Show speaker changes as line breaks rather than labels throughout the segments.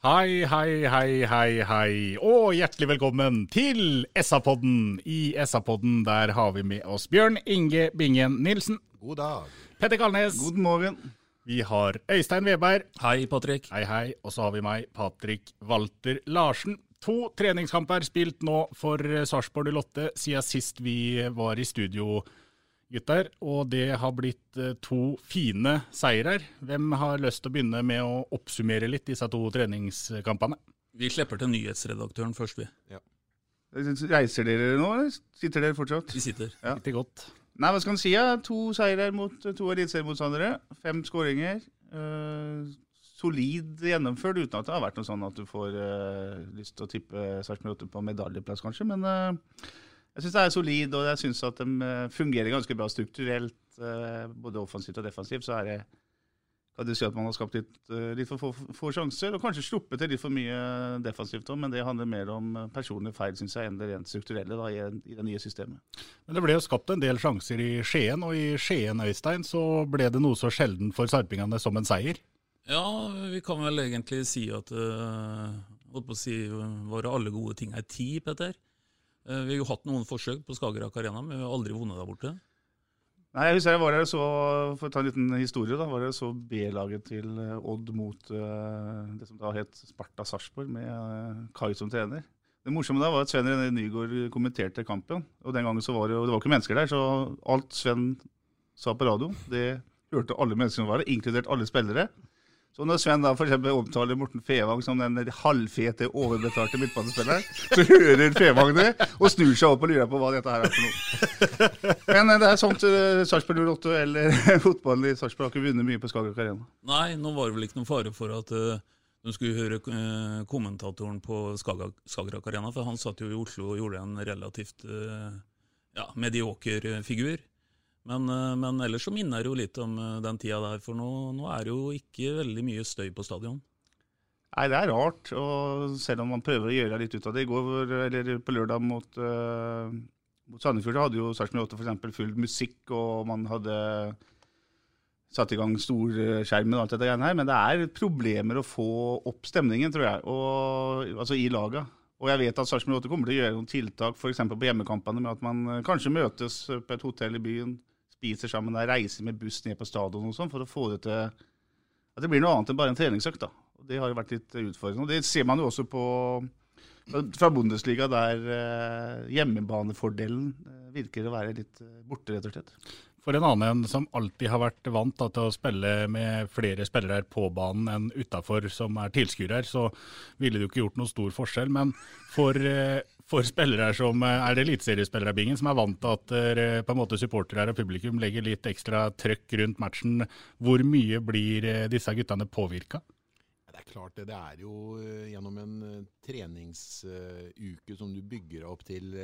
Hei, hei, hei, hei, hei, og hjertelig velkommen til SA-podden. I SA-podden der har vi med oss Bjørn Inge Bingen Nilsen.
God dag.
Petter Kalnes.
God morgen.
Vi har Øystein Weberg.
Hei, Patrick.
Hei, hei. Og så har vi meg, Patrik Walter Larsen. To treningskamper spilt nå for Sarpsborg 08 siden sist vi var i studio, gutter. Og det har blitt eh, to fine seirer. Hvem har lyst til å begynne med å oppsummere litt disse to treningskampene?
Vi slipper til nyhetsredaktøren først, vi.
Reiser dere nå, eller sitter dere fortsatt?
Vi sitter.
Ja.
Sitter godt.
Nei, hva skal en si? Ja? To seirer mot to eliteseriemotstandere. Fem skåringer. Uh, solid gjennomført, uten at det har vært noe sånn at du får uh, lyst til å tippe Sarpsborg 8 på medaljeplass, kanskje. Men eh, jeg syns det er solid, og jeg syns at de eh, fungerer ganske bra strukturelt. eh, både offensivt og defensivt. Så er det kan du si at man har skapt litt, eh, litt for få, få sjanser, og kanskje sluppet til litt for mye defensivt òg, men det handler mer om personlige feil, synes jeg, enn det rent strukturelle da, i, i det nye systemet.
Men det ble jo skapt en del sjanser i Skien, og i Skien, Øystein, så ble det noe så sjelden for sarpingene som en seier.
Ja, vi kan vel egentlig si at øh, holdt på å si, våre alle gode ting er ti, Petter. Eh, vi har jo hatt noen forsøk på Skagerrak Arena, men vi har aldri vunnet der borte.
Nei, jeg husker jeg var her så, For å ta en liten historie, da, var jeg så B-laget til eh, Odd mot eh, det som da het Sparta Sarpsborg, med Kai som trener. Det morsomme da var at Sven René Nygaard kommenterte kampen. og Den gangen så var det, jo- det var ikke mennesker der, så alt Sven sa på radio, det hørte alle menneskene som var der, inkludert alle spillere. Så når Sven da eksempel omtaler Morten Fevang som den halvfete, overbetalte midtbanespilleren, så hører Fevang det og snur seg opp og lurer på hva dette her er for noe. Men eh, det er sånt uh, Sarpsborg 08 eller fotballen i Sarpsborg har ikke vunnet mye på Skagerrak Arena.
Nei, nå var det vel ikke noen fare for at uh, skulle høre kommentatoren på Skagerrak Arena, for han satt jo i Oslo og gjorde en relativt ja, medioker figur. Men, uh, men ellers så minner det jo litt om uh, den tida der, for nå, nå er det jo ikke veldig mye støy på stadion.
Nei, det er rart. Og selv om man prøver å gjøre litt ut av det. I går, eller på lørdag mot, uh, mot Sandefjord, hadde jo Sarpsborg 8 f.eks. full musikk, og man hadde satt i gang storskjermen og alt dette greiene her. Men det er problemer å få opp stemningen, tror jeg, og, altså i laga. Og jeg vet at Sarpsborg 8 kommer til å gjøre noen tiltak f.eks. på hjemmekampene, med at man eh, kanskje møtes på et hotell i byen, spiser sammen der, reiser med buss ned på stadion og sånn, for å få det til at det blir noe annet enn bare en treningsøkt. Det har jo vært litt utfordrende. Og Det ser man jo også på fra Bundesliga, der eh, hjemmebanefordelen eh, virker å være litt eh, borte, rett og slett.
For en annen som alltid har vært vant da, til å spille med flere spillere på banen enn utafor, som er tilskuere, så ville det jo ikke gjort noen stor forskjell. Men for, for spillere som eh, er det Bingen, som er vant til at eh, på supportere og publikum legger litt ekstra trøkk rundt matchen, hvor mye blir eh, disse guttene påvirka?
Det er klart det. Det er jo gjennom en treningsuke som du bygger opp til,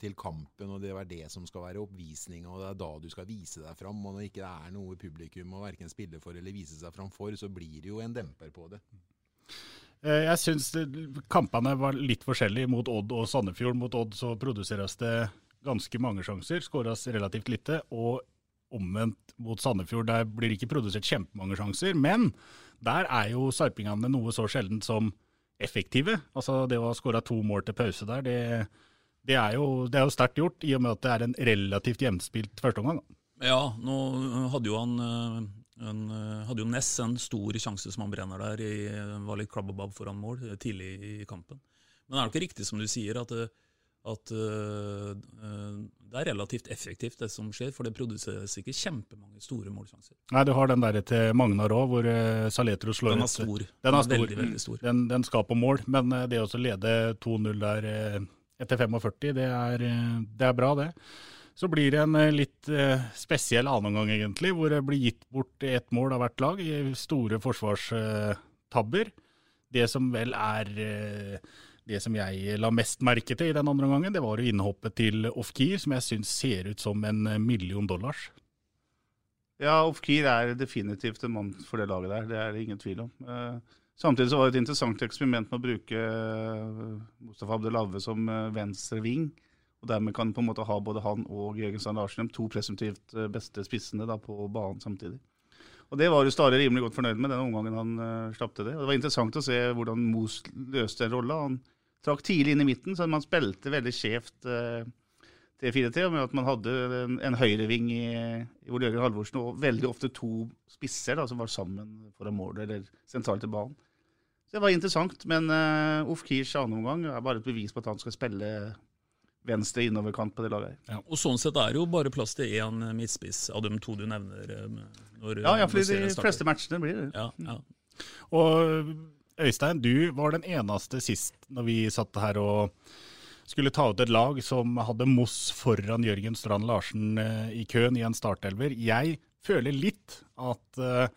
til kampen, og det er det som skal være oppvisninga, og det er da du skal vise deg fram. Og når ikke det er noe publikum å verken spille for eller vise seg fram for, så blir det jo en demper på det.
Eh, Jeg syns kampene var litt forskjellige mot Odd og Sandefjord. Mot Odd så produseres det ganske mange sjanser, skåres relativt lite. Og omvendt mot Sandefjord. Der blir det ikke produsert kjempemange sjanser, men der er jo sarpingene noe så sjeldent som effektive. Altså det å ha skåra to mål til pause der, det, det er jo, jo sterkt gjort, i og med at det er en relativt jevnspilt førsteomgang.
Ja, nå hadde jo han en, hadde jo Ness en stor sjanse som han brenner der, i, var litt klabb og babb foran mål tidlig i kampen. Men det er jo ikke riktig som du sier, at at det er relativt effektivt, det som skjer. For det produseres ikke kjempemange store målsjanser.
Nei, du har den der til Magnar òg, hvor Saletro slår
Den er stor.
Den er stor.
Veldig, veldig stor.
Den, den, skal på mål, men det å lede 2-0 der etter 45, det er, det er, bra, det. Så blir det en litt spesiell annenomgang, egentlig, hvor det blir gitt bort ett mål av hvert lag i store forsvarstabber. Det som vel er det som jeg la mest merke til i den andre gangen, det var jo innhoppet til Ofkir, som jeg syns ser ut som en eh, million dollars.
Ja, Ofkir er definitivt en mann for det laget der, det er det ingen tvil om. Eh, samtidig så var det et interessant eksperiment med å bruke eh, Mustafa Abdelave som venstre ving. Og dermed kan på en måte ha både han og Jørgen Strand Larsen, to presumptivt beste spissene da, på banen samtidig. Og Det var jo Stare rimelig godt fornøyd med den omgangen han uh, slapp til det. Og Det var interessant å se hvordan Moos løste den rolla. Han trakk tidlig inn i midten, så man spilte veldig skjevt uh, 3-4-3. Med at man hadde en, en høyreving i, i Ole Jørgen Halvorsen og veldig ofte to spisser da, som var sammen foran målet eller sentralt i banen. Så Det var interessant, men uh, Ofkirs andre omgang er bare et bevis på at han skal spille venstre innoverkant på det laget.
Ja, og Sånn sett er det jo bare plass til én midtspiss av de to du nevner.
Når, ja, ja, for de fleste matchene blir det.
Ja, ja.
Og Øystein, du var den eneste sist når vi satt her og skulle ta ut et lag som hadde Moss foran Jørgen Strand Larsen eh, i køen i en startelver. Jeg føler litt at uh,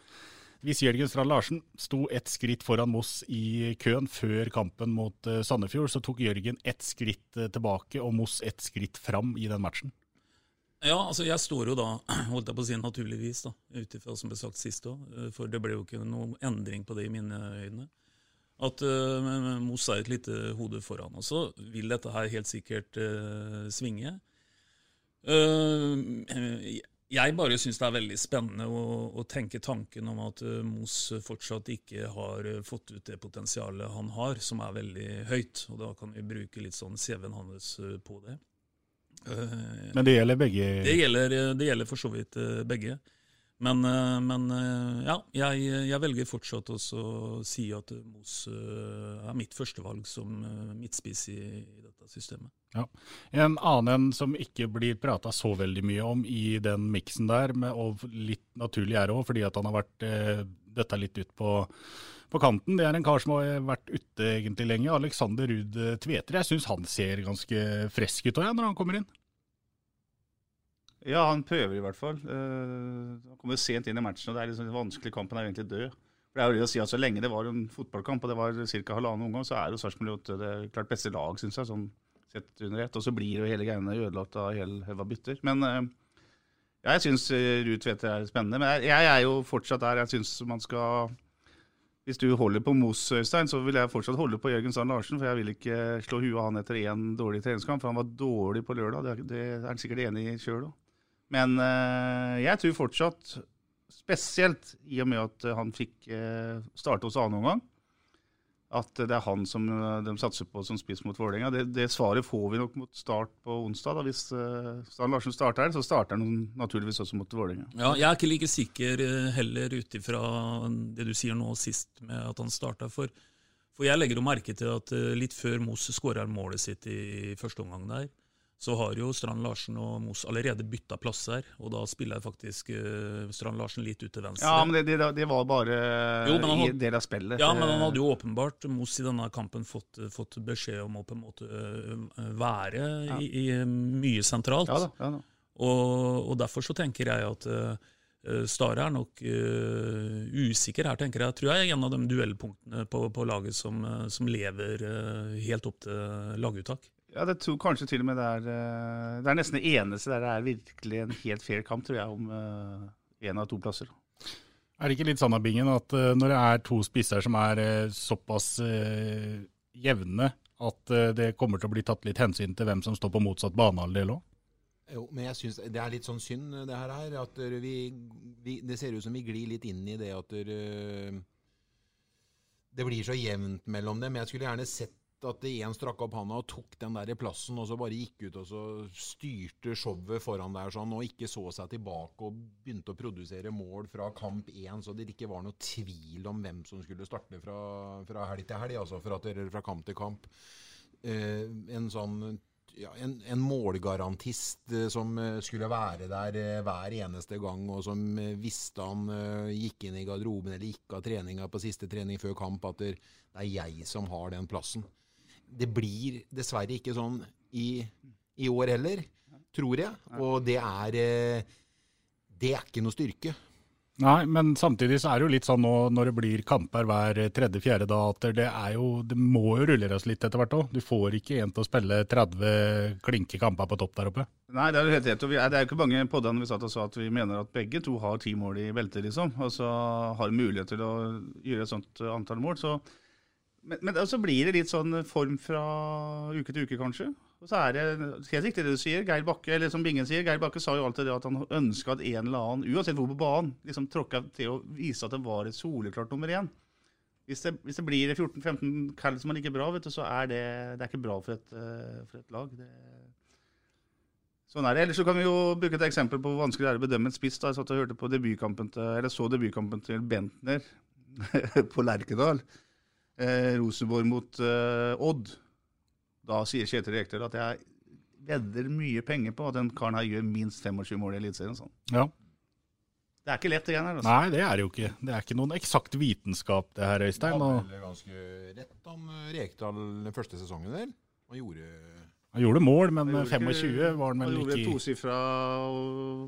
hvis Jørgen Strand Larsen sto ett skritt foran Moss i køen før kampen mot uh, Sandefjord, så tok Jørgen ett skritt uh, tilbake og Moss ett skritt fram i den matchen.
Ja, altså jeg står jo da, holdt jeg på å si naturligvis, da, ut ifra som ble sagt sist òg, for det ble jo ikke noen endring på det i mine øyne at uh, Moss er et lite hode foran. Og så vil dette her helt sikkert uh, svinge. Uh, jeg bare syns det er veldig spennende å, å, tenke tanken om at uh, Moss fortsatt ikke har fått ut det potensialet han har, som er veldig høyt. Og da kan vi bruke litt sånn CV-en hans på det.
Men det gjelder begge?
Det gjelder, det gjelder for så vidt begge. Men, eh, men eh, ja, jeg, jeg, velger fortsatt også å si at Mos eh, er mitt førstevalg som midtspiss i, i dette systemet.
Ja. En annen som ikke blir prata så veldig mye om i den miksen der, og litt naturlig er òg, fordi at han har vært eh, dette litt ut på, på, kanten. Det er en kar som har vært ute egentlig lenge. Alexander Ruud Tveter. Jeg syns han ser ganske frisk ut òg, når han kommer inn.
Ja, han prøver i hvert fall. Uh, han kommer sent inn i matchen, og det er liksom vanskelig. Kampen er egentlig død. For det er jo å si at Så lenge det var en fotballkamp, og det var ca. halvannen omgang, så er jo Sarpsborg 8 det klart beste lag, syns jeg. sånn sett under ett. Og så blir jo hele greiene ødelagt av hel haug av bytter. Men uh, ja, jeg syns eh, Ruud Tvedte er spennende. Men jeg, jeg, er jo fortsatt der. Jeg syns man skal hvis du holder på Mos, Øystein, så vil jeg fortsatt holde på Jørgen Sand Larsen. For jeg vil ikke slå huet av han etter én dårlig treningskamp. For han var dårlig på lørdag. Det er han sikkert enig i sjøl òg. Men uh, jeg tror fortsatt, spesielt i og med at han fikk uh, starte hos annen omgang, at det er han som de satser på som spiss mot Vålerenga. Det, det, svaret får vi nok mot start på onsdag. Da. Hvis Stan Larsen starter så starter han naturligvis også mot Vålerenga.
Ja, jeg er ikke like sikker heller ut ifra det du sier nå sist med at han starta. For, for jeg legger jo merke til at litt før Moss skårer målet sitt i første omgang der, så har jo Strand Larsen og Moss allerede bytta plasser, og da spiller faktisk uh, Strand Larsen litt ut til venstre.
Ja, men det, det, det var bare jo, i del av spillet.
Ja, men han hadde jo åpenbart Moss i denne kampen fått, fått beskjed om å på en måte uh, være ja. i, i, mye sentralt.
Ja da, ja da.
Og, og, derfor så tenker jeg at uh, Stare er nok uh, usikker her, tenker jeg. Tror jeg er en av de duellpunktene på, på laget som, som lever helt opp til laguttak.
Ja, det tror kanskje til og med det er eh, Det er nesten det eneste der det er virkelig en helt fair kamp, tror jeg, om én uh, av to plasser.
Er det ikke litt sånn av Bingen at uh, når det er to spisser som er såpass jevne, at det kommer til å bli tatt litt hensyn til hvem som står på motsatt banehalvdel òg?
Jo, men jeg synes det er litt sånn synd, det her. her at vi, vi, det ser ut som vi glir litt inn i det at det, det blir så jevnt mellom dem. Jeg skulle gjerne sett at én strakk opp handa og tok den der i plassen, og så bare gikk ut og så styrte showet foran der sånn, og ikke så seg tilbake og begynte å produsere mål fra kamp én, så det ikke var noe tvil om hvem som skulle starte fra, fra helg til helg, altså fra, fra kamp til kamp. Eh, en sånn ja, en, en, målgarantist eh, som eh, skulle være der eh, hver eneste gang, og som visste han gikk inn i garderoben eller gikk av treninga på siste trening før kamp, at det, det er jeg som har den plassen det blir dessverre ikke sånn i, i, år heller, tror jeg. Og det er eh, Det er ikke noe styrke.
Nei, men samtidig så er det jo litt sånn nå når det blir kamper hver tredje-fjerde da, at det er jo Det må jo rulleres litt etter hvert òg. Du får ikke en til å spille 30 klinke kamper på topp der oppe.
Nei, det er jo helt rett. og Det er jo ikke mange poddene vi satt og sa at vi mener at begge to har ti mål i beltet, liksom. Og så har mulighet til å gjøre et sånt antall mål. så men, men så blir det litt sånn form fra uke til uke, kanskje. Og så er det helt riktig det du sier. Geir Bakke eller som Bingen sier, Geir Bakke sa jo alltid det at han ønska at en eller annen, uansett hvor på banen, liksom tråkka til å vise at det var et soleklart nummer én. Hvis det, hvis det blir 14-15 kall som er like bra, vet du, så er det, det er ikke bra for et, uh, for et lag. Det, sånn er det. Ellers så kan vi jo bruke et eksempel på hvor vanskelig det er å bedømme en spiss. Da. Jeg satt og hørte på debutkampen til, eller så debutkampen til Bentner på Lerkedal eh, Rosenborg mot eh, Odd. Da sier Kjetil Rekdal at jeg vedder mye penger på at den karen her gjør minst 25 mål i Eliteserien. Sånn.
Ja.
Det er ikke lett, det greiene
her. Altså. Nei, det er det jo ikke. Det er ikke noen eksakt vitenskap, det her, Øystein.
Han hadde ganske rett, om eh, Rekdal den første sesongen der. Han gjorde
Han gjorde mål, men 25 var han vel ikke
Han gjorde tosifra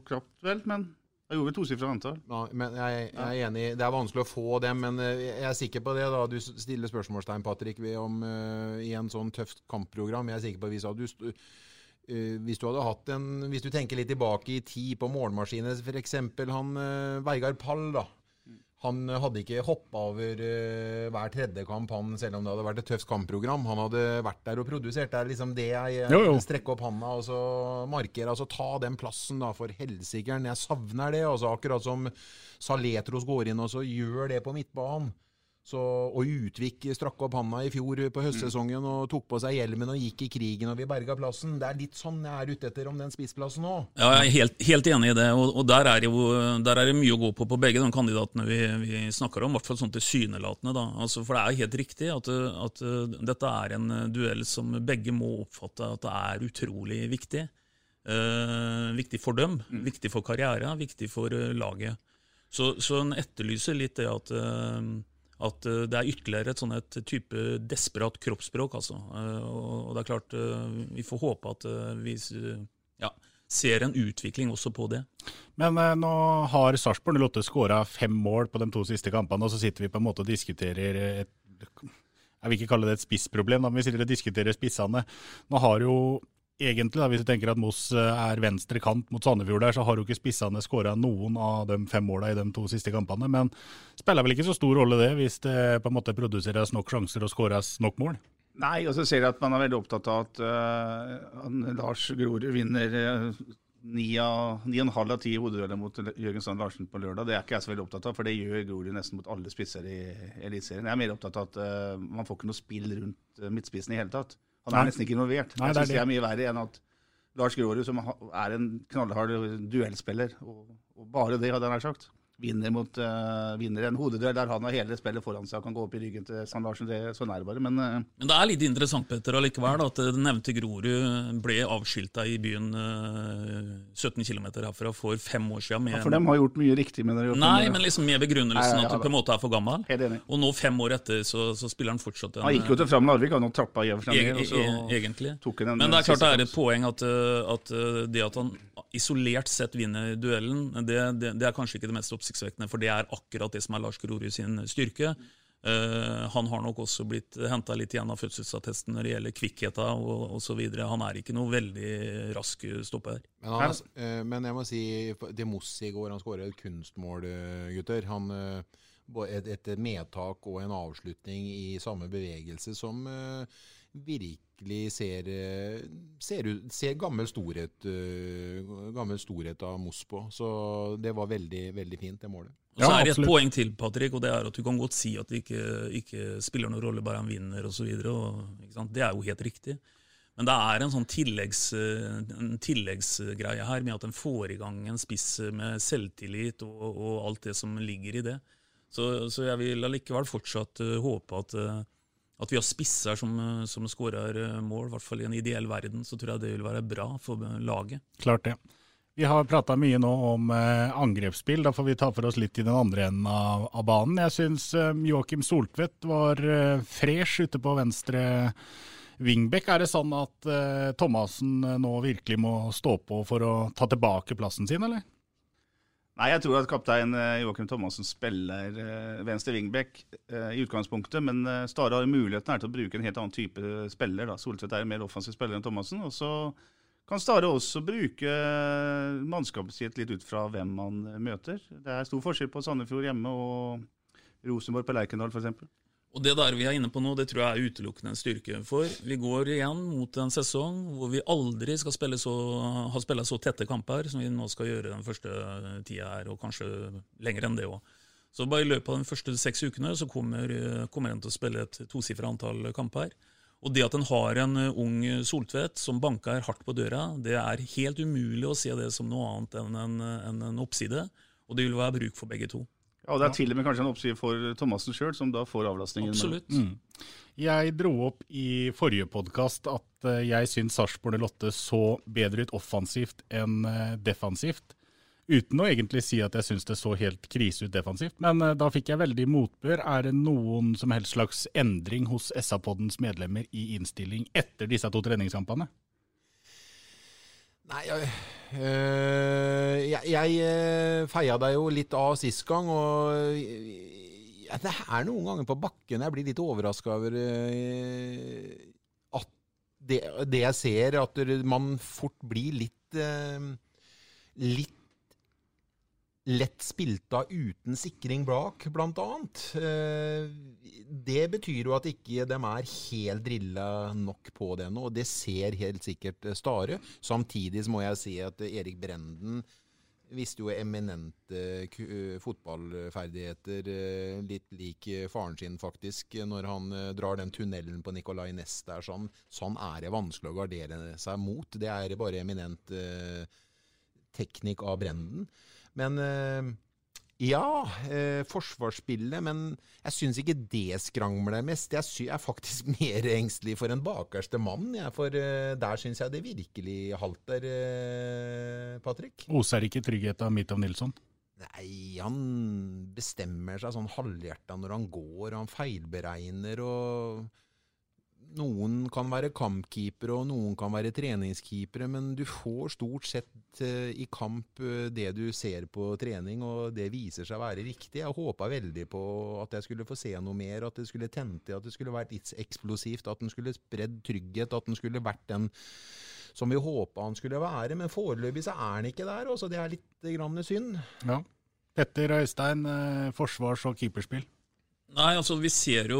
knapt, vel, men jeg gjorde tosifra antall.
Ja, men jeg, jeg, er enig. Det er vanskelig å få dem, men eh, jeg er sikker på det. da Du stiller spørsmålstegn, Patrick, om uh, i en sånn tøft kampprogram. Jeg er sikker på hvis du, uh, hvis du hadde hatt en Hvis du tenker litt tilbake i tid på målmaskinen, f.eks. han uh, Veigard Pall, da. Han hadde ikke hoppa over uh, hver tredje kamp, han, selv om det hadde vært et tøft kampprogram. Han hadde vært der og produsert. Det er liksom det jeg jo, jo. strekker opp handa og så markerer. Altså ta den plassen, da, for helsikeren. Jeg savner det. Altså, akkurat som Saletros går inn og så gjør det på midtbanen. Så, og Utvik strakk opp handa i fjor på høstsesongen og tok på seg hjelmen og gikk i krigen og vi berga plassen. Det er litt sånn jeg er ute etter om den spissplassen nå.
Ja, jeg er helt, helt enig i det. Og, og der, er jo, der, er det mye å gå på på begge de kandidatene vi, vi snakker om. I hvert fall sånn tilsynelatende. Altså, for det er helt riktig at, at, dette er en duell som begge må oppfatte at det er utrolig viktig. Uh, viktig for dem, mm. viktig for karrieren, viktig for uh, laget. Så, så en etterlyser litt det at uh, at eh, det er ytterligere et sånn et type desperat kroppsspråk. Altså. Eh, og det er klart, eh, vi får håpe at vi ja, ser en utvikling også på det.
Men eh, nå har Sarpsborg 08 skåra fem mål på de to siste kampene, og så sitter vi på en måte og diskuterer et Jeg vil ikke kalle det et spissproblem, men vi sitter og diskuterer spissene. Nå har jo egentlig, da, hvis du tenker at Moss eh, er venstre kant mot Sandefjord der, så har jo ikke spissene skåra noen av de fem måla i de to siste kampene. Men spiller vel ikke så stor rolle det, hvis det på en måte produseres nok sjanser og skåres nok mål?
Nei, og så ser jeg at man er veldig opptatt av at uh, Lars Grorud vinner uh, ni en halv av ti hodedueller mot Jørgen Sand Larsen på lørdag. Det er ikke jeg så veldig opptatt av, for det gjør Grorud nesten mot alle spisser i Eliteserien. Jeg er mer opptatt av at uh, man får ikke noe spill rundt midtspissen i hele tatt. Han er Nei. nesten ikke involvert. Nei, jeg syns det er mye verre enn at Lars Grårud, som er en knallhard duellspiller, og, og bare det, hadde jeg nær sagt, vinner, mot, uh, vinner en hodeduell der han har hele spillet foran seg og kan gå opp i ryggen til Sand Larsen. Det, sånn er det bare. Men, uh,
men det er litt interessant Petter, allikevel, at det nevnte Grorud ble avskilta i byen uh, 17 km herfra for fem år siden.
Ja, for de har gjort mye riktig med det?
Nei, men liksom med begrunnelsen at du på en måte er for gammel. Og nå, fem år etter, så, så spiller han fortsatt
en Han gikk jo til Fram Larvik, han trappa jævlig
ned. tok e egentlig. men det er klart det er et poeng at, at det at han isolert sett vinner duellen, det, det, det er kanskje ikke det mest oppsiktsvekkende, for det er akkurat det som er Lars Grorud sin styrke. Uh, han har nok også blitt henta litt igjen av fødselsattesten når det gjelder kvikkheta osv. Han er ikke noe veldig rask stopper.
Men, han, uh, men jeg må si til Moss i går, han skåret et kunstmål, uh, gutter. Han uh, et, et medtak og en avslutning i samme bevegelse som eh, virkelig ser, eh, ser, ut, ser gammel, storhet, eh, gammel storhet av Moss på. Så det var veldig, veldig fint, det målet.
Og så er det et poeng til, Patrick, og det er at du kan godt si at det ikke, ikke spiller noen rolle bare han vinner osv. Det er jo helt riktig. Men det er en sånn tilleggs, eh, en tilleggsgreie her med at en får i gang en spiss med selvtillit og, og alt det som ligger i det. Så, så jeg vil allikevel fortsatt håpe at, at vi har spisser som, eh, som skårer eh, mål. I hvert fall i en ideell verden så tror jeg det vil være bra for laget.
Klart det. Vi har prata mye nå om eh, angrepsspill. Da får vi ta for oss litt i den andre enden av, av banen. Jeg syns eh, Joakim Soltvedt var eh, fresh ute på venstre wingback. Er det sånn at eh, Thomassen eh, nå virkelig må stå på for å ta tilbake plassen sin, eller?
Nei, jeg tror at kaptein eh, Joakim Thomassen spiller eh, venstre wingback eh, i utgangspunktet, men Stare har muligheten her til å bruke en helt annen type spiller. da. Soltvedt er en mer offensiv spiller enn Thomassen. Og så kan Stare også bruke mannskapet sitt litt ut fra hvem man møter. Det er stor forskjell på Sandefjord hjemme og Rosenborg på Lerkendal f.eks.
Og det der vi er inne på nå, det tror jeg er utelukkende en styrke. For vi går igjen mot en sesong hvor vi aldri skal spille så, ha spilt så tette kamper som vi nå skal gjøre den første tida her, og kanskje lenger enn det òg. Så bare i løpet av de første seks ukene så kommer, kommer en til å spille et tosifra antall kamper. Og det at en har en ung Soltvedt som banker hardt på døra, det er helt umulig å se det som noe annet enn en, enn en oppside. Og det vil være bruk for begge to.
Ja, og Det er til og med kanskje en oppskrift for Thomassen sjøl, som da får avlastningen.
Absolutt.
Mm. Jeg dro opp i forrige podkast at eh, jeg syns Sarpsborg Lotte så bedre ut offensivt enn eh, defensivt. Uten å egentlig si at jeg syns det så helt krise ut defensivt. Men eh, da fikk jeg veldig motbør. Er det noen som helst slags endring hos SA-poddens medlemmer i innstilling etter disse to treningskampene?
Nei, jeg, jeg, jeg øh, feia deg jo litt av sist gang, og øh, ja, det er noen ganger på bakken jeg blir litt overraska over at det, det jeg ser, at man fort blir litt litt lett spilt av uten sikring bak, annet. Eh, Det betyr jo at ikke de er helt drilla nok på det nå, og det ser helt sikkert eh, Stare. Samtidig så må jeg si at Erik Brenden visste jo eminente eh, fotballferdigheter, litt lik faren sin faktisk, når han drar den tunnelen på Nicolay Næss der. Sånn, sånn er det vanskelig å gardere seg mot. Det er bare eminent teknikk av Brenden. Men eh, ja, eh, forsvarsspillet, men jeg syns ikke det skrangler mest. Jeg er faktisk mer engstelig for en bakerste mann, jeg, for eh, der syns jeg det virkelig halter, eh, Patrick.
Oser ikke trygghet av Mitov Nilsson?
Nei, han bestemmer seg sånn halvhjerta når han går, han feilberegner og Noen kan være kampkeepere, og noen kan være treningskeepere, men du får stort sett eh, i kamp eh, det du ser på trening, og det viser seg å være riktig. Jeg håpa veldig på at jeg skulle få se noe mer, at det skulle tente, at det skulle vært litt eksplosivt, at den skulle spredd trygghet, at den skulle vært den som vi håpa han skulle være. Men foreløpig så er han ikke der, og så det er litt grann synd.
Ja. Petter Øystein, eh, forsvars- og keeperspill.
Nei, altså vi ser jo,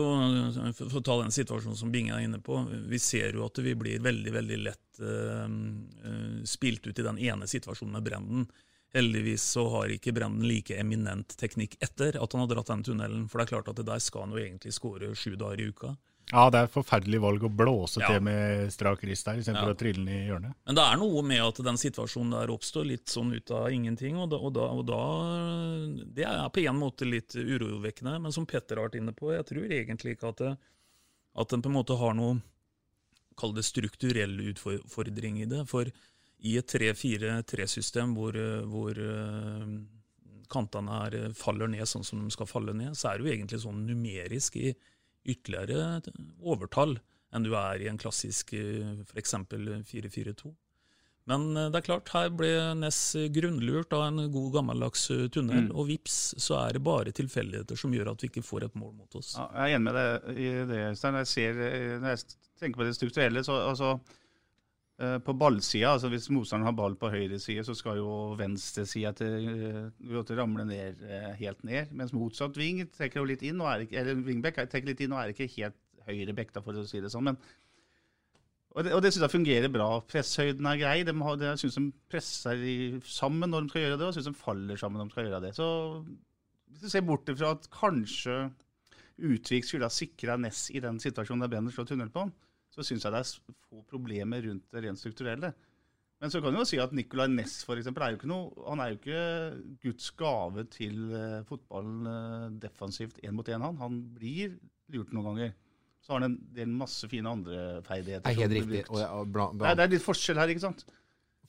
for å ta den situasjonen som Binge er inne på, vi ser jo at vi blir veldig veldig lett eh, spilt ut i den ene situasjonen med Brenden. Heldigvis så har ikke Brenden like eminent teknikk etter at han har dratt den tunnelen, for det er klart at det der skal han jo egentlig skåre sju dager i uka.
Ja, det er et forferdelig valg å blåse
Ja.
til med strak rist der, istedenfor
Ja.
å trille den i hjørnet.
Men det er noe med at den situasjonen der oppstår litt sånn ut av ingenting, og da, og da, og da Det er på en måte litt urovekkende, men som Petter har vært inne på, jeg tror egentlig ikke at det, at den på en måte har noe Kall det strukturell utfordring i det. For i et 3-4-3-system hvor, hvor eh, kantene er, faller ned sånn som de skal falle ned, så er det jo egentlig sånn numerisk i ytterligere overtall enn du er i en klassisk f.eks. 4-4-2. Men eh, det er klart, her ble Ness grunnlurt av en god gammeldags eh, tunnel,
Mm.
og vips, så er det bare tilfeldigheter som gjør at vi ikke får et mål mot oss.
Ja, jeg er enig med deg i det, Øystein. Eh, når jeg tenker på det strukturelle, så altså, Eh, På ballsida, altså hvis motstanderen har ball på høyre side, så skal jo venstresida til uh, ramle ned, eh, helt ned. Mens motsatt ving trekker jo litt inn, og er ikke, eller wingback trekker litt inn og er ikke helt høyre bekta, for å si det sånn. Men, og det, og det syns jeg fungerer bra. Presshøyden er grei. De har, jeg syns de presser sammen når de skal gjøre det, og syns de faller sammen når de skal gjøre det. Så hvis du ser bort ifra at kanskje Utvik skulle ha sikra Ness i den situasjonen der Brenner slår tunnel på han, så syns jeg det er få problemer rundt det rent strukturelle. Men så kan du jo si at Nicolay Næss for eksempel, er jo ikke noe, han er jo ikke Guds gave til uh, fotballen uh, defensivt én mot én. Han. han blir lurt noen ganger. Så har han en del masse fine andre ferdigheter.
Det er helt riktig. Og og
er, det er litt forskjell her, ikke sant?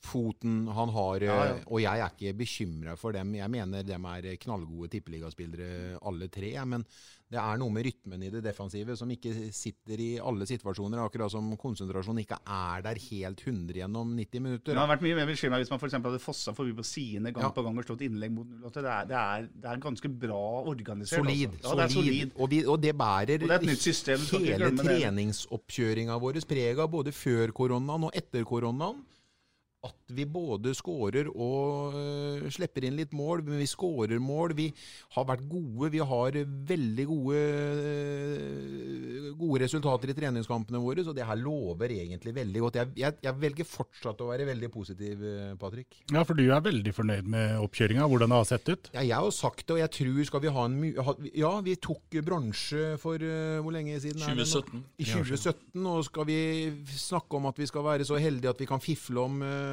Foten han har,
Ja, ja.
eh, og jeg er ikke bekymra for dem. Jeg mener dem er knallgode tippeligaspillere alle tre. Men det er noe med rytmen i det defensive som ikke sitter i alle situasjoner. Akkurat som konsentrasjonen ikke er der helt 100 gjennom 90 minutter.
Det hadde vært mye mer bekymra hvis man eksempel hadde fossa forbi på sidene gang
Ja.
på gang og slått innlegg mot 08. Det det det er ganske bra organisert.
Solid.
altså. Ja, det er solid.
Og, vi, og det bærer
Og det system,
hele treningsoppkjøringa vår preg av både før koronaen og etter koronaen. At vi både skårer og uh, slipper inn litt mål. Men vi skårer mål. Vi har vært gode. Vi har veldig gode, uh, gode resultater i treningskampene våre. Så det her lover egentlig veldig godt. Jeg, jeg, jeg velger fortsatt å være veldig positiv, øh, Patrick.
Ja, for du er veldig fornøyd med oppkjøringa, hvordan det har sett ut?
Ja, jeg har sagt det, og jeg tror skal vi ha en mye... ha, Ja, vi tok bronse for uh, hvor lenge siden? er det nå?
2017.
I 2017. Og skal vi snakke om at vi skal være så heldige at vi kan fifle om eh,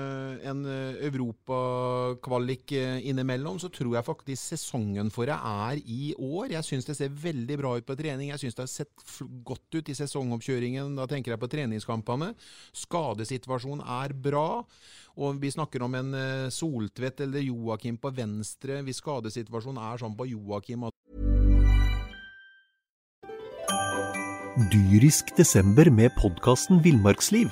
en eh, europakvalik eh, innimellom, så tror jeg faktisk sesongen for det er i år. Jeg syns det ser veldig bra ut på trening. Jeg syns det har sett godt ut i sesongoppkjøringen. Da tenker jeg på treningskampene. Skadesituasjonen er bra. Og vi snakker om en eh, Soltvedt eller Joakim på venstre. Hvis skadesituasjonen er sånn på Joakim
Dyrisk desember med podkasten Villmarksliv.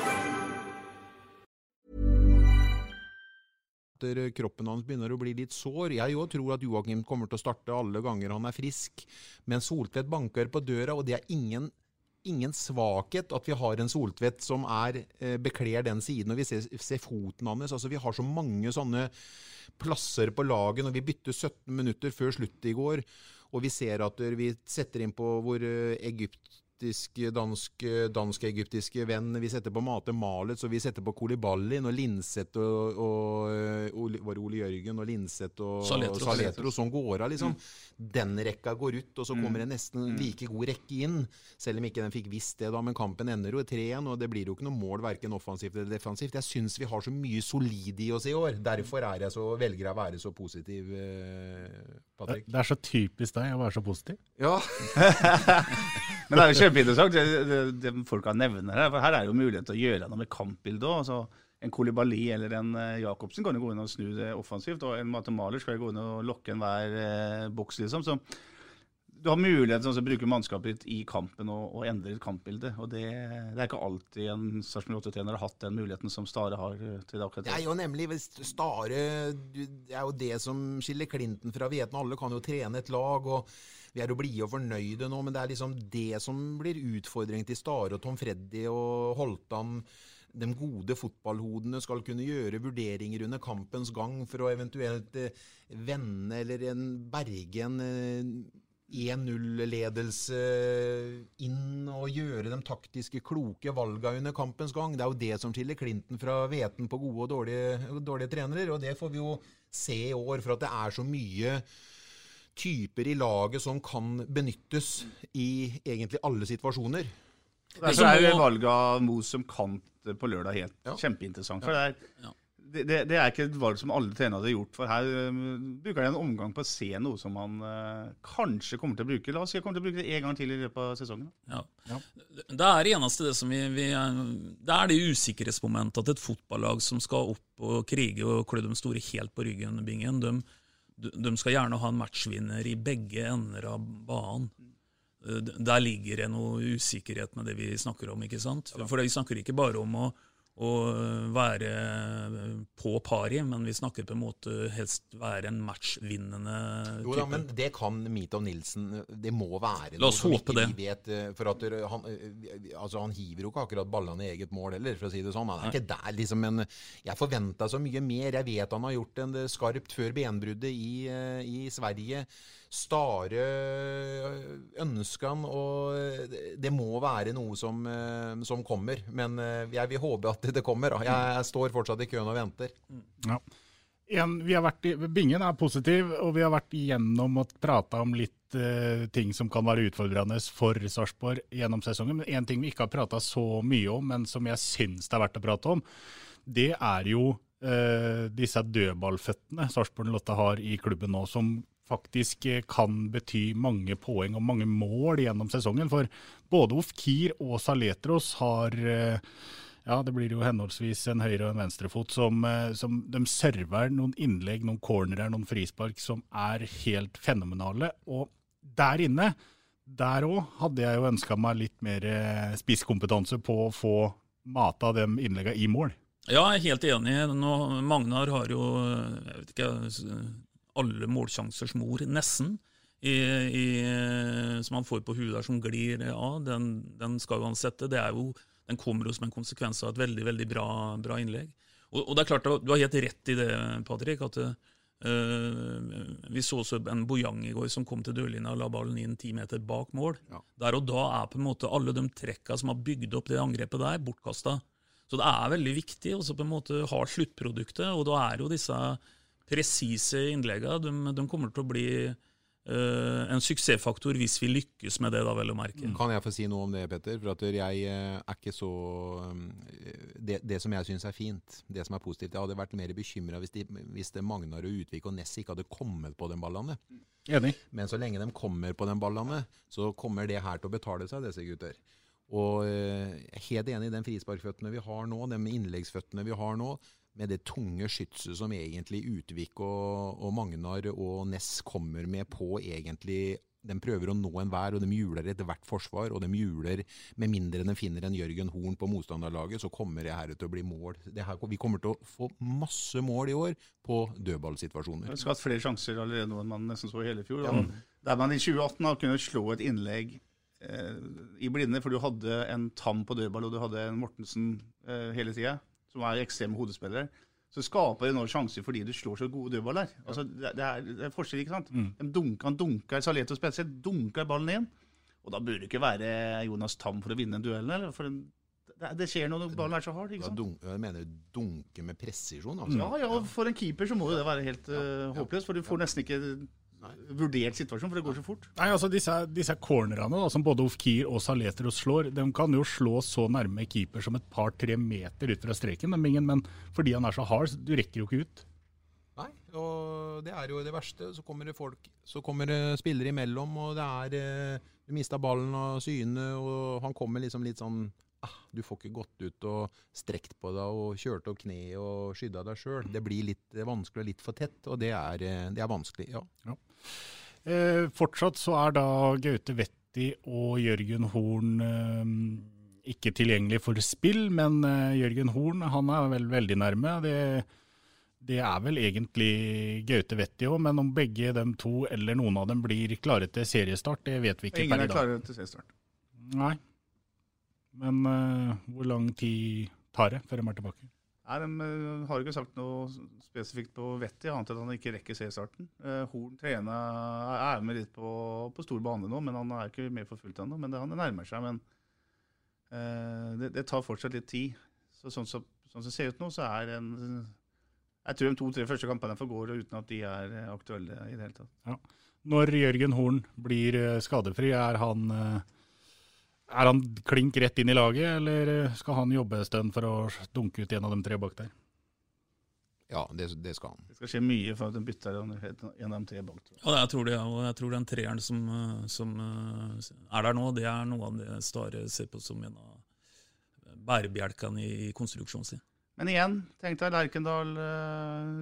Eh, kroppen hans begynner å bli litt sår. Jeg òg tror at Joakim kommer til å starte alle ganger han er frisk. Men Soltvedt banker på døra, og det er ingen, ingen svakhet at vi har en Soltvedt som er, eh, bekler den siden. Og vi ser, ser foten hans. Altså, vi har så mange sånne plasser på laget når vi bytter 17 minutter før slutt i går. Og vi ser at vi setter inn på hvor eh, egyptiske, dansk, dansk-egyptiske venn. Vi setter på Mate Malet, så vi setter på Koliballin og Linseth og, og og, var det Ole Jørgen og Linseth og
Saletro?
Saletro Sånn går av, liksom. Den rekka går ut, og så
Mm.
kommer det nesten like god rekke inn. Selv om ikke den fikk visst det, da. Men kampen ender jo 3-1, og det blir jo ikke noe mål verken offensivt eller defensivt. Jeg syns vi har så mye solid i oss i år. Derfor er jeg så, velger jeg å være så positiv, eh, Patrick.
det er så typisk deg å være så positiv.
Ja.
Men det er jo kjempeinteressant det, det, det folka nevner her. For her er jo mulighet til å gjøre noe med kampbildet òg. Altså, en Kolibali eller en eh, Jacobsen kan jo gå inn og snu det offensivt. Og en Matemaler skal jo gå inn og lokke enhver eh, boks, liksom. Så du har mulighet til å bruke mannskapet ditt i kampen og, og endre kampbildet. Og det, det er ikke alltid en Sarpsborg 8-trener har hatt den muligheten som Stare har til det akkurat
Det er jo nemlig Stare Det er jo det som skiller Clinton fra Vietnam. Alle kan jo trene et lag, og vi er jo blide og fornøyde nå, men det er liksom det som blir utfordringen til Stare og Tom Freddy og Holtan. De gode fotballhodene skal kunne gjøre vurderinger under kampens gang for å eventuelt eh, vende eller berge en eh, 1-0-ledelse inn og gjøre de taktiske, kloke valga under kampens gang. Det er jo det som skiller Clinton fra Veten på gode og dårlige, dårlige trenere. Og det får vi jo se i år, for at det er så mye typer i laget som kan benyttes i egentlig alle situasjoner.
Det er jo valget av Mo som kant på lørdag helt kjempeinteressant. For det er, det, det, det er ikke et valg som alle trenere hadde gjort. For her um, bruker de en omgang på å se noe som man uh, kanskje kommer til å bruke. La oss si jeg kommer til å bruke det en gang til i løpet av sesongen.
Ja. Det er det eneste det som vi, vi er, Det er det usikkerhetsmomentet at et fotballag som skal opp og krige og klø de store helt på ryggen, Bingen, de, de skal gjerne ha en matchvinner i begge ender av banen. eh, der ligger det noe usikkerhet med det vi snakker om. ikke sant? For vi snakker ikke bare om å, å være på pari, men vi snakker på en måte helst være en matchvinnende type.
Jo da, men det kan Mitov Nilsen Det må være
La oss
som
håpe
ikke
det.
vi vet. eh, For at eh, han, eh, altså han hiver jo ikke akkurat ballene i eget mål heller, for å si det sånn. Han er
Nei.
ikke der, liksom. Men jeg forventa så mye mer. Jeg vet han har gjort en skarpt før benbruddet i, eh, i Sverige. Stare ønskene, og det- det må være noe som, eh, som kommer. Men eh, jeg vil håpe at det kommer. Jeg, står fortsatt i køen og venter.
Ja. En, i, Bingen er positiv, og vi har vært igjennom og prata om litt eh, ting som kan være utfordrende for Sarpsborg gjennom sesongen. Men én ting vi ikke har prata så mye om, men som jeg syns det er verdt å prate om, det er jo eh, disse dødballføttene Sarpsborg Lotte har i klubben nå, som faktisk eh, kan bety mange poeng og mange mål gjennom sesongen. For både Ofkir og Saletros har eh, ja, det blir jo henholdsvis en høyre og en venstrefot som, eh, som de server noen innlegg, noen cornerer, noen frispark som er helt fenomenale. Og der inne, der òg, hadde jeg jo ønska meg litt mer spisskompetanse på å få mata de innleggene i mål.
Ja, jeg er helt enig. Nå, Magnar har jo jeg vet ikke, alle målsjansers mor, nesten, i, i, som han får på huet der som glir av. Den, den skal jo han sette. Det er jo, den kommer jo som en konsekvens av et veldig veldig bra, bra innlegg. Og, og det er klart, Du har helt rett i det, Patrick. at uh, Vi så også en Bojang i går som kom til dørlinja og la ballen inn ti meter bak mål. Der og da er på en måte alle de trekka som har bygd opp det angrepet der, bortkasta. Så det er veldig viktig å på en måte ha sluttproduktet, og da er jo disse presise innleggene de, de kommer til å bli uh, en suksessfaktor hvis vi lykkes med det, da vel å merke.
Kan jeg få si noe om det, Petter? For at jeg eh, er ikke så eh, Det, det som jeg syns er fint, det som er positivt Jeg hadde vært mer bekymra hvis, de- hvis det Magnar og Utvik og Ness ikke hadde kommet på den ballene.
Enig.
Men så lenge de kommer på den ballene, så kommer det her til å betale seg, disse gutter. Og jeg er helt enig i den frisparkføttene vi har nå, de innleggsføttene vi har nå, med det tunge skytset som egentlig Utvik og, og Magnar og Ness kommer med på egentlig de prøver å nå enhver, og de hjuler etter hvert forsvar. Og de hjuler, med mindre de finner en Jørgen Horn på motstanderlaget, så kommer det her til å bli mål. Det her, vi kommer til å få masse mål i år på dødballsituasjoner.
Vi har hatt flere sjanser allerede nå enn man nesten så i hele fjor.
Ja.
Der man i 2018 har kunnet slå et innlegg eh, i blinde, for du hadde en Tam på dødball og du hadde en Mortensen eh, hele tida, som er ekstreme hodespillere. Så skaper du nå sjanser fordi du slår så gode dødballer. Altså, det, det, er, det er forskjell, ikke sant?
Mm.
De dunker, han dunker, Saleto spesielt, dunker ballen inn. Og da burde det ikke være Jonas Tam for å vinne duellen, eller? For en, det, det skjer noe når ballen er så hard, ikke
Ja,
sant?
dun, jeg mener dunke med presisjon, altså.
Ja, ja, for en keeper så må jo det være helt uh, håpløst, for du får nesten ikke vurdert situasjonen, for det går så fort.
Nei, altså Disse, disse cornerne da, som både Ofkir og Saletros slår, de kan jo slå så nærme keeper som et par-tre meter ut fra streken, dem men fordi han er så hard, så du rekker jo ikke ut.
Nei, og det er jo det verste. Så kommer det folk, så kommer det spillere imellom, og det er eh, Du mista ballen av syne, og han kommer liksom litt sånn ah, Du får ikke gått ut og strekt på deg og kjørt opp kneet og skydda deg sjøl. Det blir litt vanskelig og litt for tett, og det er, eh, det er vanskelig, ja.
Eh, fortsatt så er da Gaute Wetti og Jørgen Horn eh, ikke tilgjengelig for spill, men eh, Jørgen Horn han er vel veldig nærme. Det, det er vel egentlig Gaute Wetti òg, men om begge dem to eller noen av dem blir klare til seriestart, det vet vi ikke
Ingen
per
er
i dag.
klare til seriestart.
Nei. Men uh, hvor lang tid tar det før de er tilbake?
Nei, De eh, har ikke sagt noe spesifikt på Vetti, annet enn at han ikke rekker seriestarten. Uh, Horn trener, er med litt på, på stor bane nå, men han er ikke med for fullt ennå. Men det, han nærmer seg. Men eh, det, det tar fortsatt litt tid. Så sånn som sånn som det ser ut nå, så er en Jeg tror de to-tre første kampene forgår uten at de er eh, aktuelle i det hele tatt.
Ja. Når Jørgen Horn blir eh, skadefri, er han, eh, er han klink rett inn i laget, eller eh, skal han jobbe en stund for å dunke ut en av de tre bak der?
Ja, det, det skal han.
Det skal skje mye for at de bytter en en av de tre bak. tror jeg.
Ja, jeg tror det, og jeg tror den treeren som, eh, som eh, er der nå, det er noe av det Stare ser på som en av bærebjelkene i, konstruksjonen sin.
Men igjen, tenk deg Lerkendal,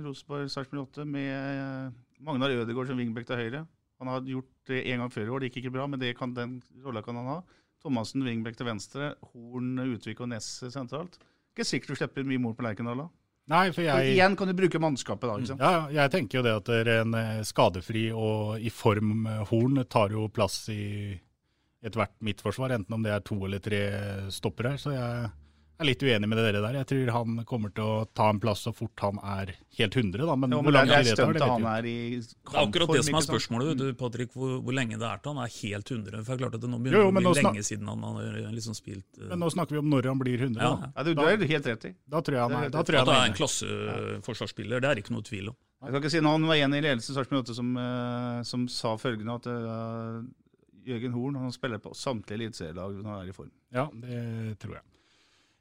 Rosenborg, Sarpsborg 8 med Magnar Ødegaard som wingback til høyre. Han har gjort det en gang før i år, det gikk ikke bra, men det kan, den rolla kan han ha. Thomassen Wingbekk til venstre, Horn, Utvik og Ness sentralt. Ikke sikkert du slipper mye mål på Lerkendal da.
Nei, for jeg...
Og igjen kan du bruke mannskapet da. ikke sant?
Ja, jeg tenker jo det at det er en eh, skadefri og i form eh, Horn tar jo plass i ethvert midtforsvar, enten om det er to eller tre stopper her. Så jeg er litt uenig med det dere der. Jeg tror han kommer til å ta en plass så fort han er helt 100, da. Men
Jo,
hvor
men
lang
det er
tid det tar, det vet
han
vi
er i
Det er akkurat det som er spørsmålet, du, Patrick, hvor, hvor lenge det er til han er helt 100. For det er klart at det nå begynner
jo,
jo, å bli lenge siden han har liksom spilt uh...
Men nå snakker vi om når han blir 100.
Ja.
Da.
Ja, du, du er helt rett i.
Da tror jeg han
er
da tror jeg
At
han
det er
er
en klasseforsvarsspiller, det er ikke noe tvil om.
Jeg kan ikke si noe, Han var en i ledelsen i som, uh, som sa følgende at uh, Jørgen Horn han spiller på samtlige eliteserielag når han er i form.
Ja, det tror jeg.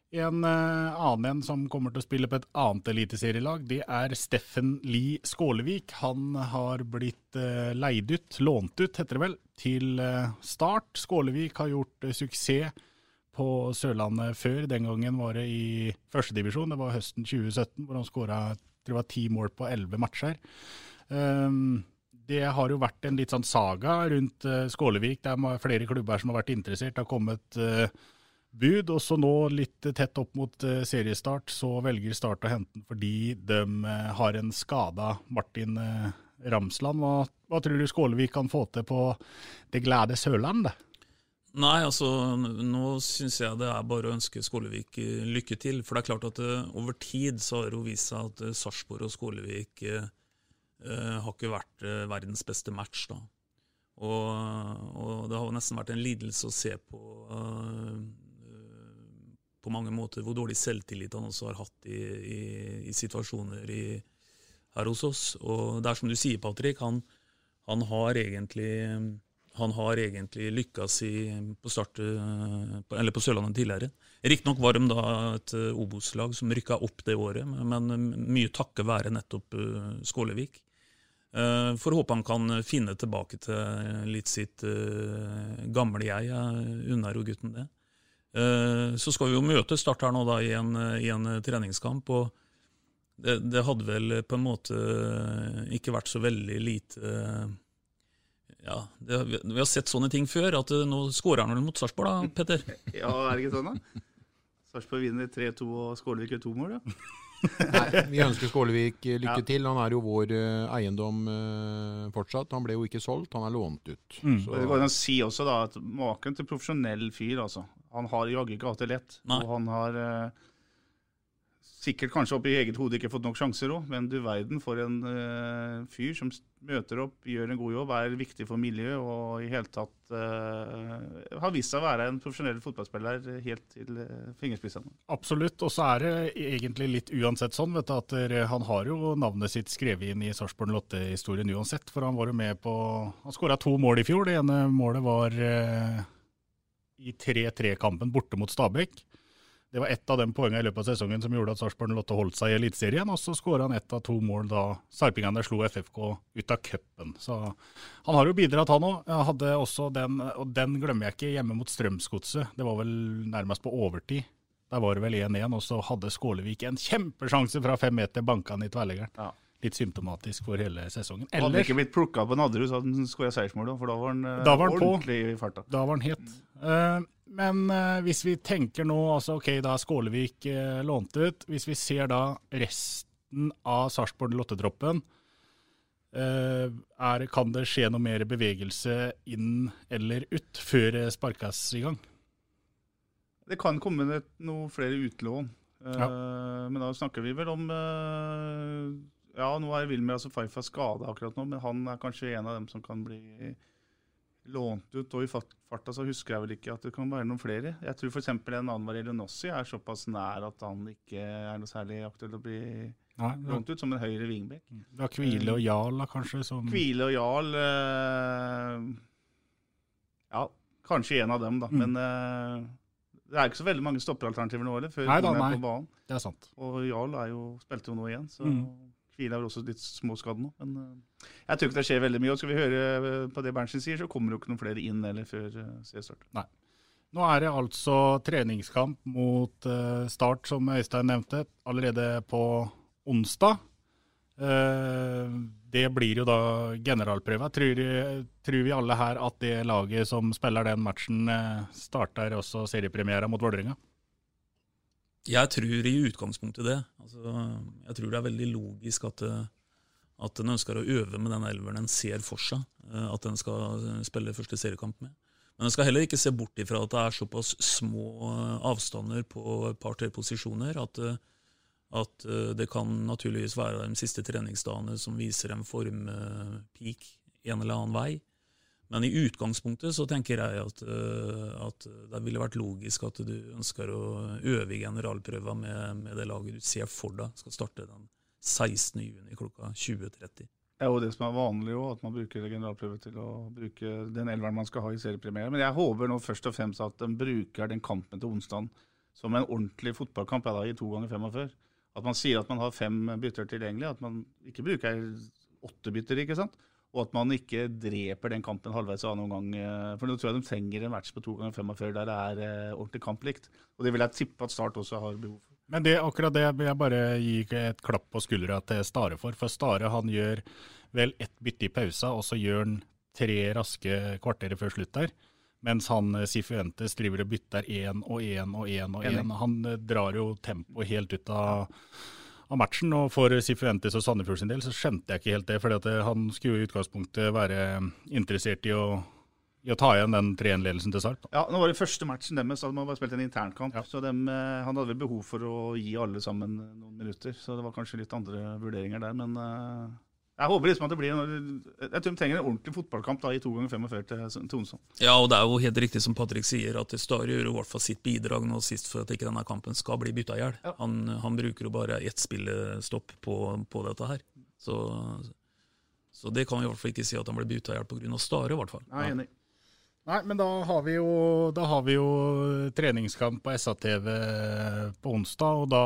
En eh, annen en som kommer til å spille på et annet eliteserielag, det er Steffen Lie Skålevik. Han har blitt uh, leid ut, lånt ut heter det vel, til eh, Start. Skålevik har gjort eh, suksess på Sørlandet før. Den gangen var det i førstedivisjon, det var høsten 2017, hvor han skåra ti mål på elleve matcher. Um, det har jo vært en litt sånn saga rundt eh, Skålevik. Det er flere klubber som har vært interessert. Det har kommet eh, bud. Og så nå, litt tett opp mot eh, seriestart, så velger Start å hente den fordi de eh, har en skada Martin eh, Ramsland. Hva, hva tror du Skålevik kan få til på det glade Sørlandet?
Nei, altså nå syns jeg det er bare å ønske Skålevik lykke til. For det er klart at eh, over tid så har det jo vist seg at Sarpsborg og Skålevik eh, har ikke vært eh, verdens beste match, da. Og, og det har nesten vært en lidelse å se på eh, på mange måter hvor dårlig selvtillit han også har hatt i, i, i situasjoner i, her hos oss. Og det er som du sier, Patrick, han, han har egentlig han har egentlig lykkes i, på, start, på, Sørlandet tidligere. Riktignok var de da et Obos-lag som rykka opp det året, men mye takket være nettopp eh, Skålevik. Eh, Får håpe han kan finne tilbake til litt sitt eh, gamle jeg. Jeg unner jo gutten det. Eh, Så skal vi jo møte Start her nå da i en, i en treningskamp. og det, det hadde vel på en måte ikke vært så veldig lite Ja, det, vi har sett sånne ting før. at eh, Nå skårer han vel mot Sarpsborg, da, Petter?
Ja, er det ikke sånn, da? Sarpsborg vinner 3-2 og Skålevik gjør to mål, ja.
Nei, vi ønsker Skålevik eh, lykke
Ja.
til. Han er jo vår eh, eiendom eh, fortsatt. Han ble jo ikke solgt, han er lånt ut.
Mm.
Så,
Det går an å si også da at Maken til profesjonell fyr, altså. Han har jaggu ikke hatt det lett.
Nei.
Og han har eh, sikkert kanskje oppi eget hode ikke fått nok sjanser òg, men du verden for en eh, fyr som møter opp, gjør en god jobb, er viktig for miljøet og i hele tatt eh, har vist seg å være en profesjonell fotballspiller helt til uh, fingerspissene.
Absolutt, og så er det egentlig litt uansett sånn, vet du, at han har jo navnet sitt skrevet inn i Sarpsborg Lotte-historien uansett, for han var jo med på Han skåra to mål i fjor. Det ene målet var eh, i 3-3-kampen borte mot Stabæk. Det var ett av de poengene i løpet av sesongen som gjorde at Sarpsborg Lotte holdt seg i Eliteserien, og så skåra han ett av to mål da sarpingene slo FFK ut av cupen. Så han har jo bidratt, han òg. Hadde også den, og den glemmer jeg ikke, hjemme mot Strømsgodset. Det var vel nærmest på overtid. Der var det vel 1-1, og så hadde Skålevik en kjempesjanse fra fem meter, banka han i tverrleggeren.
Ja.
Litt symptomatisk for hele sesongen.
Hadde
Ellers,
ikke blitt plukka på Nadderud, så hadde han skåra seiersmål, for da var han, eh,
Da var han på.
ordentlig i farta.
da var han het. Uh, men uh, hvis vi tenker nå, altså ok, da er Skålevik uh, lånt ut. Hvis vi ser da resten av Sarpsborg Lottetroppen, eh, er, kan det skje noe mer bevegelse inn eller ut før det sparkes i gang?
Det kan komme noe flere utlån.
Ja.
Men da snakker vi vel om Ja, nå er Wilmer altså Faifa skada akkurat nå, men han er kanskje en av dem som kan bli lånt ut. Og i farta så husker jeg vel ikke at det kan være noen flere. Jeg tror f.eks. en Anwar Elionossi er såpass nær at han ikke er noe særlig aktuell å bli
Nei,
lånt ut som en høyre vingbekk.
Da Kvile og Jarl, da, kanskje? Som,
Kvile og Jarl øh, Ja, kanskje en av dem, da.
Mm.
Men øh, det er ikke så veldig mange stopperalternativer nå heller, før
Nei da,
er
nei.
på banen.
Det er sant.
Og Jarl er jo, spilte jo nå igjen, så
Mm.
Kvile er vel også litt småskadd nå. Men eh, jeg tror ikke det skjer veldig mye. Og skal vi høre eh, på det Berntsen sier, så kommer det jo ikke noen flere inn eller før seriestart. Nei.
Nå er det altså treningskamp mot eh, Start, som Øystein nevnte, allerede på onsdag. Eh, det blir jo da generalprøva. Tror, tror vi alle her at det laget som spiller den matchen, eh, starter også seriepremiera mot Vålerenga?
Jeg tror i utgangspunktet det. Altså, jeg tror det er veldig logisk at, eh, at en ønsker å øve med den elveren en ser for seg eh, at en skal spille første seriekamp med. Men en skal heller ikke se bort ifra at det er såpass små avstander på et par-tre posisjoner at, at det kan naturligvis være de siste treningsdagene som viser en formpeak en eller annen vei. Men i utgangspunktet så tenker jeg at, at, det ville vært logisk at du ønsker å øve i med, med, det laget du ser for deg skal starte den 16. juni klokka 20.30.
Det er jo det som er vanlig, jo, at man bruker generalprøve til å bruke den elveren man skal ha i seriepremiere. Men jeg håper nå først og fremst at de bruker den kampen til onsdag som en ordentlig fotballkamp ja, da, i to ganger 45. At man sier at man har fem bytter tilgjengelig, at man ikke bruker åtte bytter. ikke sant? Og at man ikke dreper den kampen halvveis annen gang. For nå tror jeg de trenger en match på to ganger 45 der det er eh, ordentlig kamplikt. Og det vil jeg tippe at Start også har behov for.
Men det, akkurat det vil jeg bare gi et klapp på skuldra til Stare for. For Stare han gjør vel ett bytte i pausa, og så gjør han tre raske kvarterer før slutt der. Mens han Sifuentes driver og bytter én og én og én og én. Han drar jo tempoet helt ut av, av matchen. Og for Sifuentes og Sandefjord sin del så skjønte jeg ikke helt det. For han skulle i utgangspunktet være interessert i å i å ta igjen den 3-1-ledelsen til Sarp.
Ja, nå var det første matchen deres, de har bare spilt en internkamp. Ja. Så dem, han hadde vel behov for å gi alle sammen noen minutter. Så det var kanskje litt andre vurderinger der. Men uh, jeg håper liksom at det blir en, Jeg tror de trenger en ordentlig fotballkamp da, i to ganger 45 til, onsdag.
Ja, og det er jo helt riktig som Patrick sier, at Stare gjør i hvert fall sitt bidrag nå sist for at ikke denne kampen skal bli bytta i hjel. Ja. Han, han, bruker jo bare ett spillestopp på, på dette her. Så, så det kan vi i hvert fall ikke si at han blir bytta i hjel pga. Stare, i hvert fall.
Er enig.
Nei, men da har vi jo, har vi jo treningskamp på SATV på onsdag, og da,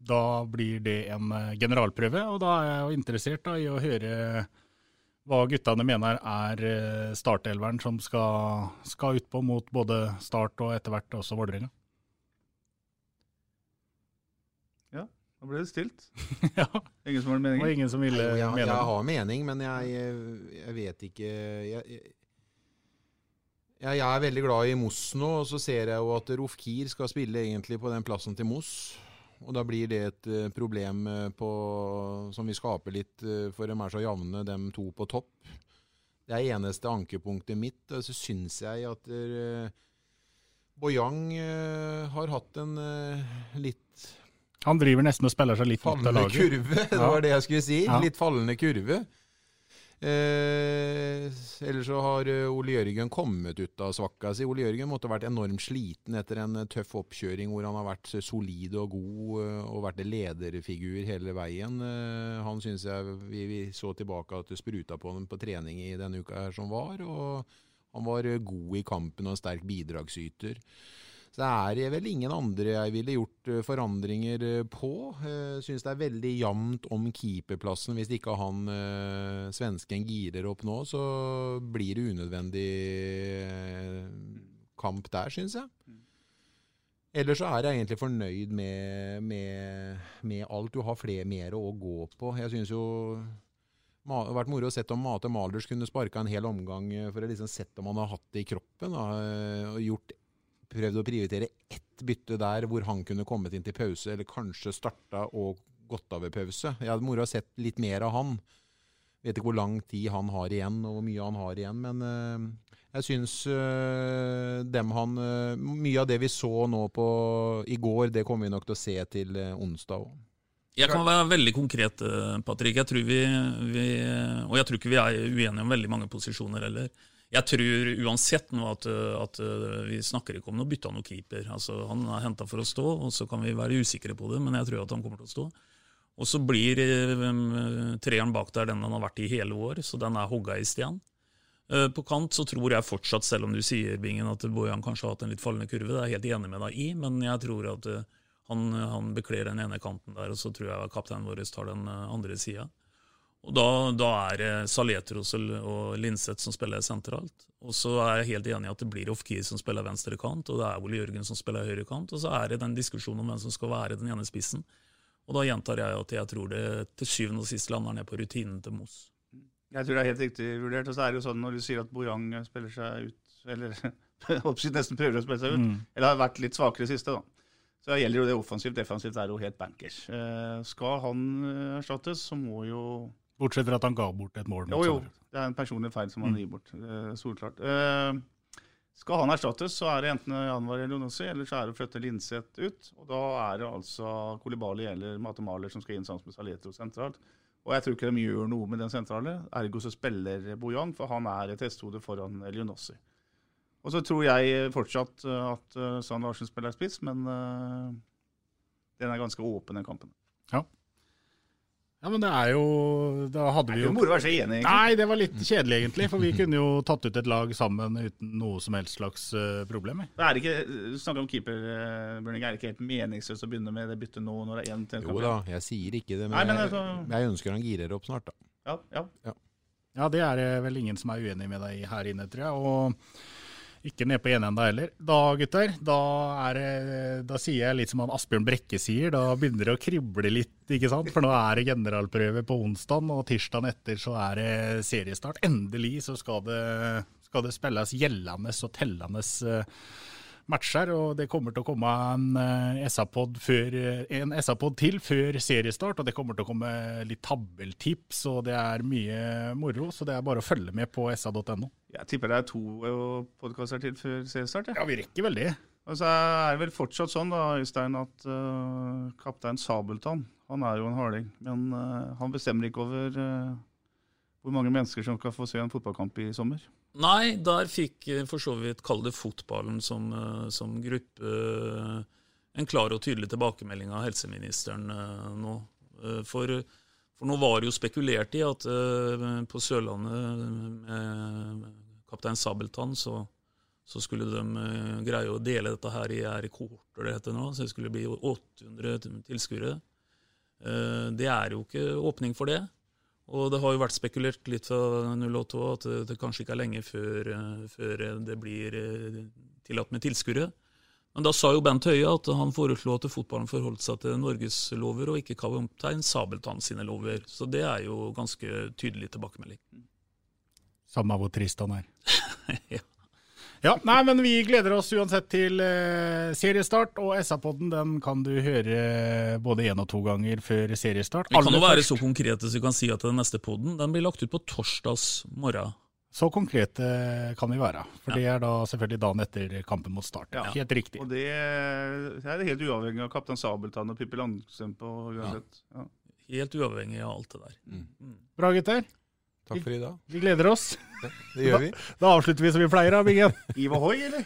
da, blir det en eh, generalprøve. Og da er jeg jo interessert da, i å høre hva guttene mener er eh, startelveren som skal, skal utpå mot både Start og etter hvert også Vålerenga.
Ja, da ble det stilt.
ja.
Ingen som har mening?
Og ingen som ville
Nei, jeg,
mene
jeg har mening, men jeg, jeg vet ikke jeg, jeg ja, jeg er veldig glad i Moss nå, og så ser jeg jo at Rofkir skal spille egentlig på den plassen til Moss. Og da blir det et uh, problem uh, på, som vi skaper litt, uh, for de er så jevne, dem to på topp. Det er eneste ankepunktet mitt. Og så syns jeg at Boyang har hatt en litt
Han driver nesten og spiller seg litt
mot det laget. Fallende kurve, det var det jeg skulle si. Ja. Litt fallende kurve. Eh, ellers så har eh, Ole Jørgen kommet ut av svakka si. Ole Jørgen måtte ha vært enormt sliten etter en eh, tøff oppkjøring hvor han har vært solid og god eh, og vært en lederfigur hele veien. Han syns jeg vi, vi, så tilbake at det spruta på ham på trening i denne uka her som var. Og han var god i kampen og en sterk bidragsyter. Så det er vel ingen andre jeg ville gjort eh, forandringer eh, på. Syns det er veldig jevnt om keeperplassen. Hvis ikke han eh, svensken girer opp nå, så blir det unødvendig kamp der, syns jeg. Ellers så er jeg egentlig fornøyd med, med, med alt. Du har flere mer å gå på. Jeg syns jo det har vært moro å se om Mate Malers kunne sparka en hel omgang for å liksom sett om han har hatt det i kroppen. og gjort prøvd å prioritere ett bytte der hvor han kunne kommet inn til pause, eller kanskje starta og gått av ved pause. Jeg hadde moro å sett litt mer av han. Vet ikke hvor lang tid han har igjen, og hvor mye han har igjen. Men uh, jeg syns uh, dem han uh, Mye av det vi så nå på i går, det kommer vi nok til å se til onsdag òg.
Jeg kan være veldig konkret, Patrick. Jeg tror vi, vi, og jeg tror ikke vi er uenige om veldig mange posisjoner heller. Jeg tror uansett nå at, at, vi snakker ikke om noe bytte av noen keeper. Altså, han er henta for å stå, og så kan vi være usikre på det, men jeg tror at han kommer til å stå. Og så blir um, treeren bak der den han har vært i hele år, så den er hogga i sten. På kant så tror jeg fortsatt, selv om du sier Bingen, at Bojan kanskje har hatt en litt fallende kurve, det er jeg helt enig med deg i, men jeg tror at han, han bekler den ene kanten der, og så tror jeg kapteinen vår tar den andre sida. Og Da, da er det Saletros og Linseth som spiller sentralt. Og så er jeg helt enig i at det blir Ofkir som spiller venstre kant, og det er Ole Jørgen som spiller høyre kant. Og så er det den diskusjonen om hvem som skal være den ene spissen. Og da gjentar jeg at jeg tror det til syvende og sist lander ned på rutinen til Moss.
Jeg tror det er helt riktig vurdert. Og så er det jo sånn når du sier at Bojang spiller seg ut, eller nesten prøver å spille seg ut,
Mm.
eller har vært litt svakere i siste, da. Så gjelder jo det offensivt. Defensivt er jo helt bankers. Eh, skal han eh, erstattes, så må jo
Bortsett fra at han ga bort et mål.
Jo, jo. Det er en personlig feil som han
Mm.
gir bort. eh, solklart. Eh, skal han erstattes, så er det enten Janvar eller Jonossi, eller så er det å flytte Linseth ut. Og da er det altså Kolibali eller Matemaler som skal inn sammen med Saletro sentralt. Og jeg tror ikke de gjør noe med den sentrale. Ergo så spiller Bojang, for han er et hestehode foran Elionossi. Og så tror jeg fortsatt eh, at Sand Larsen spiller spiss, men den er ganske åpen, den kampen.
Ja. Ja, men det er jo Da hadde vi jo
Moro å være så enig, egentlig.
Nei, det var litt kjedelig, egentlig. For vi kunne jo tatt ut et lag sammen uten noe som helst slags uh, problem.
Det er ikke, du snakker om keeper, eh, Bjørning, er det ikke helt meningsløst å begynne med det byttet nå når det er en til en
Jo da, jeg sier ikke det, men,
Nei, men
jeg,
altså-
jeg ønsker han girer opp snart, da.
Ja, ja.
Ja, det er vel ingen som er uenig med deg her inne, tror jeg. Og ikke ned på enenda heller. Da, gutter, da, er da sier jeg litt som han Asbjørn Brekke sier. Da begynner det å krible litt, ikke sant. For nå er det generalprøve på onsdag, og tirsdagen etter så er det seriestart. Endelig så skal det, skal det spilles gjeldende og tellende eh, matcher, og det kommer til å komme en eh, SA-pod SA-pod til før seriestart, og det kommer til å komme litt tabelltips, og det er mye moro, så det er bare å følge med på sa.no.
Jeg tipper det er to podkaster til før seriestart.
Ja, vi rekker vel det.
Og så er det vel fortsatt sånn da, Øystein, at uh, kaptein Sabeltann han er jo en harding. Men uh, han bestemmer ikke over uh, hvor mange mennesker som skal få se en fotballkamp i sommer.
Nei, der fikk for så vidt, kall det fotballen som, som gruppe, en klar og tydelig tilbakemelding av helseministeren nå. For, for nå var det jo spekulert i at på Sørlandet med kaptein Sabeltann så, så skulle de eh, greie å dele dette her i rekorder, det heter nå, så det skulle bli 800 tilskuere. Eh, Det er jo ikke åpning for det. Og det har jo vært spekulert litt fra 08 at det, kanskje ikke er lenge før, eh, før det blir tillatt med tilskuere. Men da sa jo Bent Høie at han foreslo at fotballen forholdt seg til Norges lover og ikke kaptein Sabeltann sine lover. Så det er jo ganske tydelig tilbakemelding.
Samme hvor trist han er.
ja.
Ja, nei, men vi gleder oss uansett til eh, seriestart, og SA-podden den kan du høre både én og to ganger før seriestart.
Vi kan jo være så konkrete så vi kan si at den neste podden den blir lagt ut på torsdags morgen.
Så konkrete kan vi være, for det er da selvfølgelig dagen etter kampen mot Start.
Ja.
Helt riktig.
Og det, det er helt uavhengig av kaptein Sabeltann og Pippi Langstrømpe. og uansett. Ja.
Helt uavhengig av alt det der.
Bra, gutter.
Takk for i dag.
Vi gleder oss.
det gjør vi.
Da, da avslutter vi som vi pleier, da, Bingen.
Iv ohoi, eller?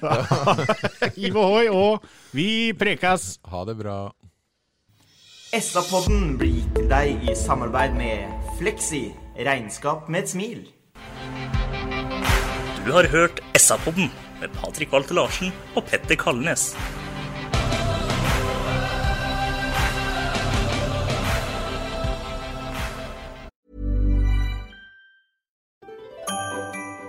Iv ohoi, og vi prekas.
Ha det bra.
SA-podden blir gitt til deg i samarbeid med Fleksi regnskap med et smil.
Du har hørt SA-podden med Patrik Walter Larsen og Petter Kalnes.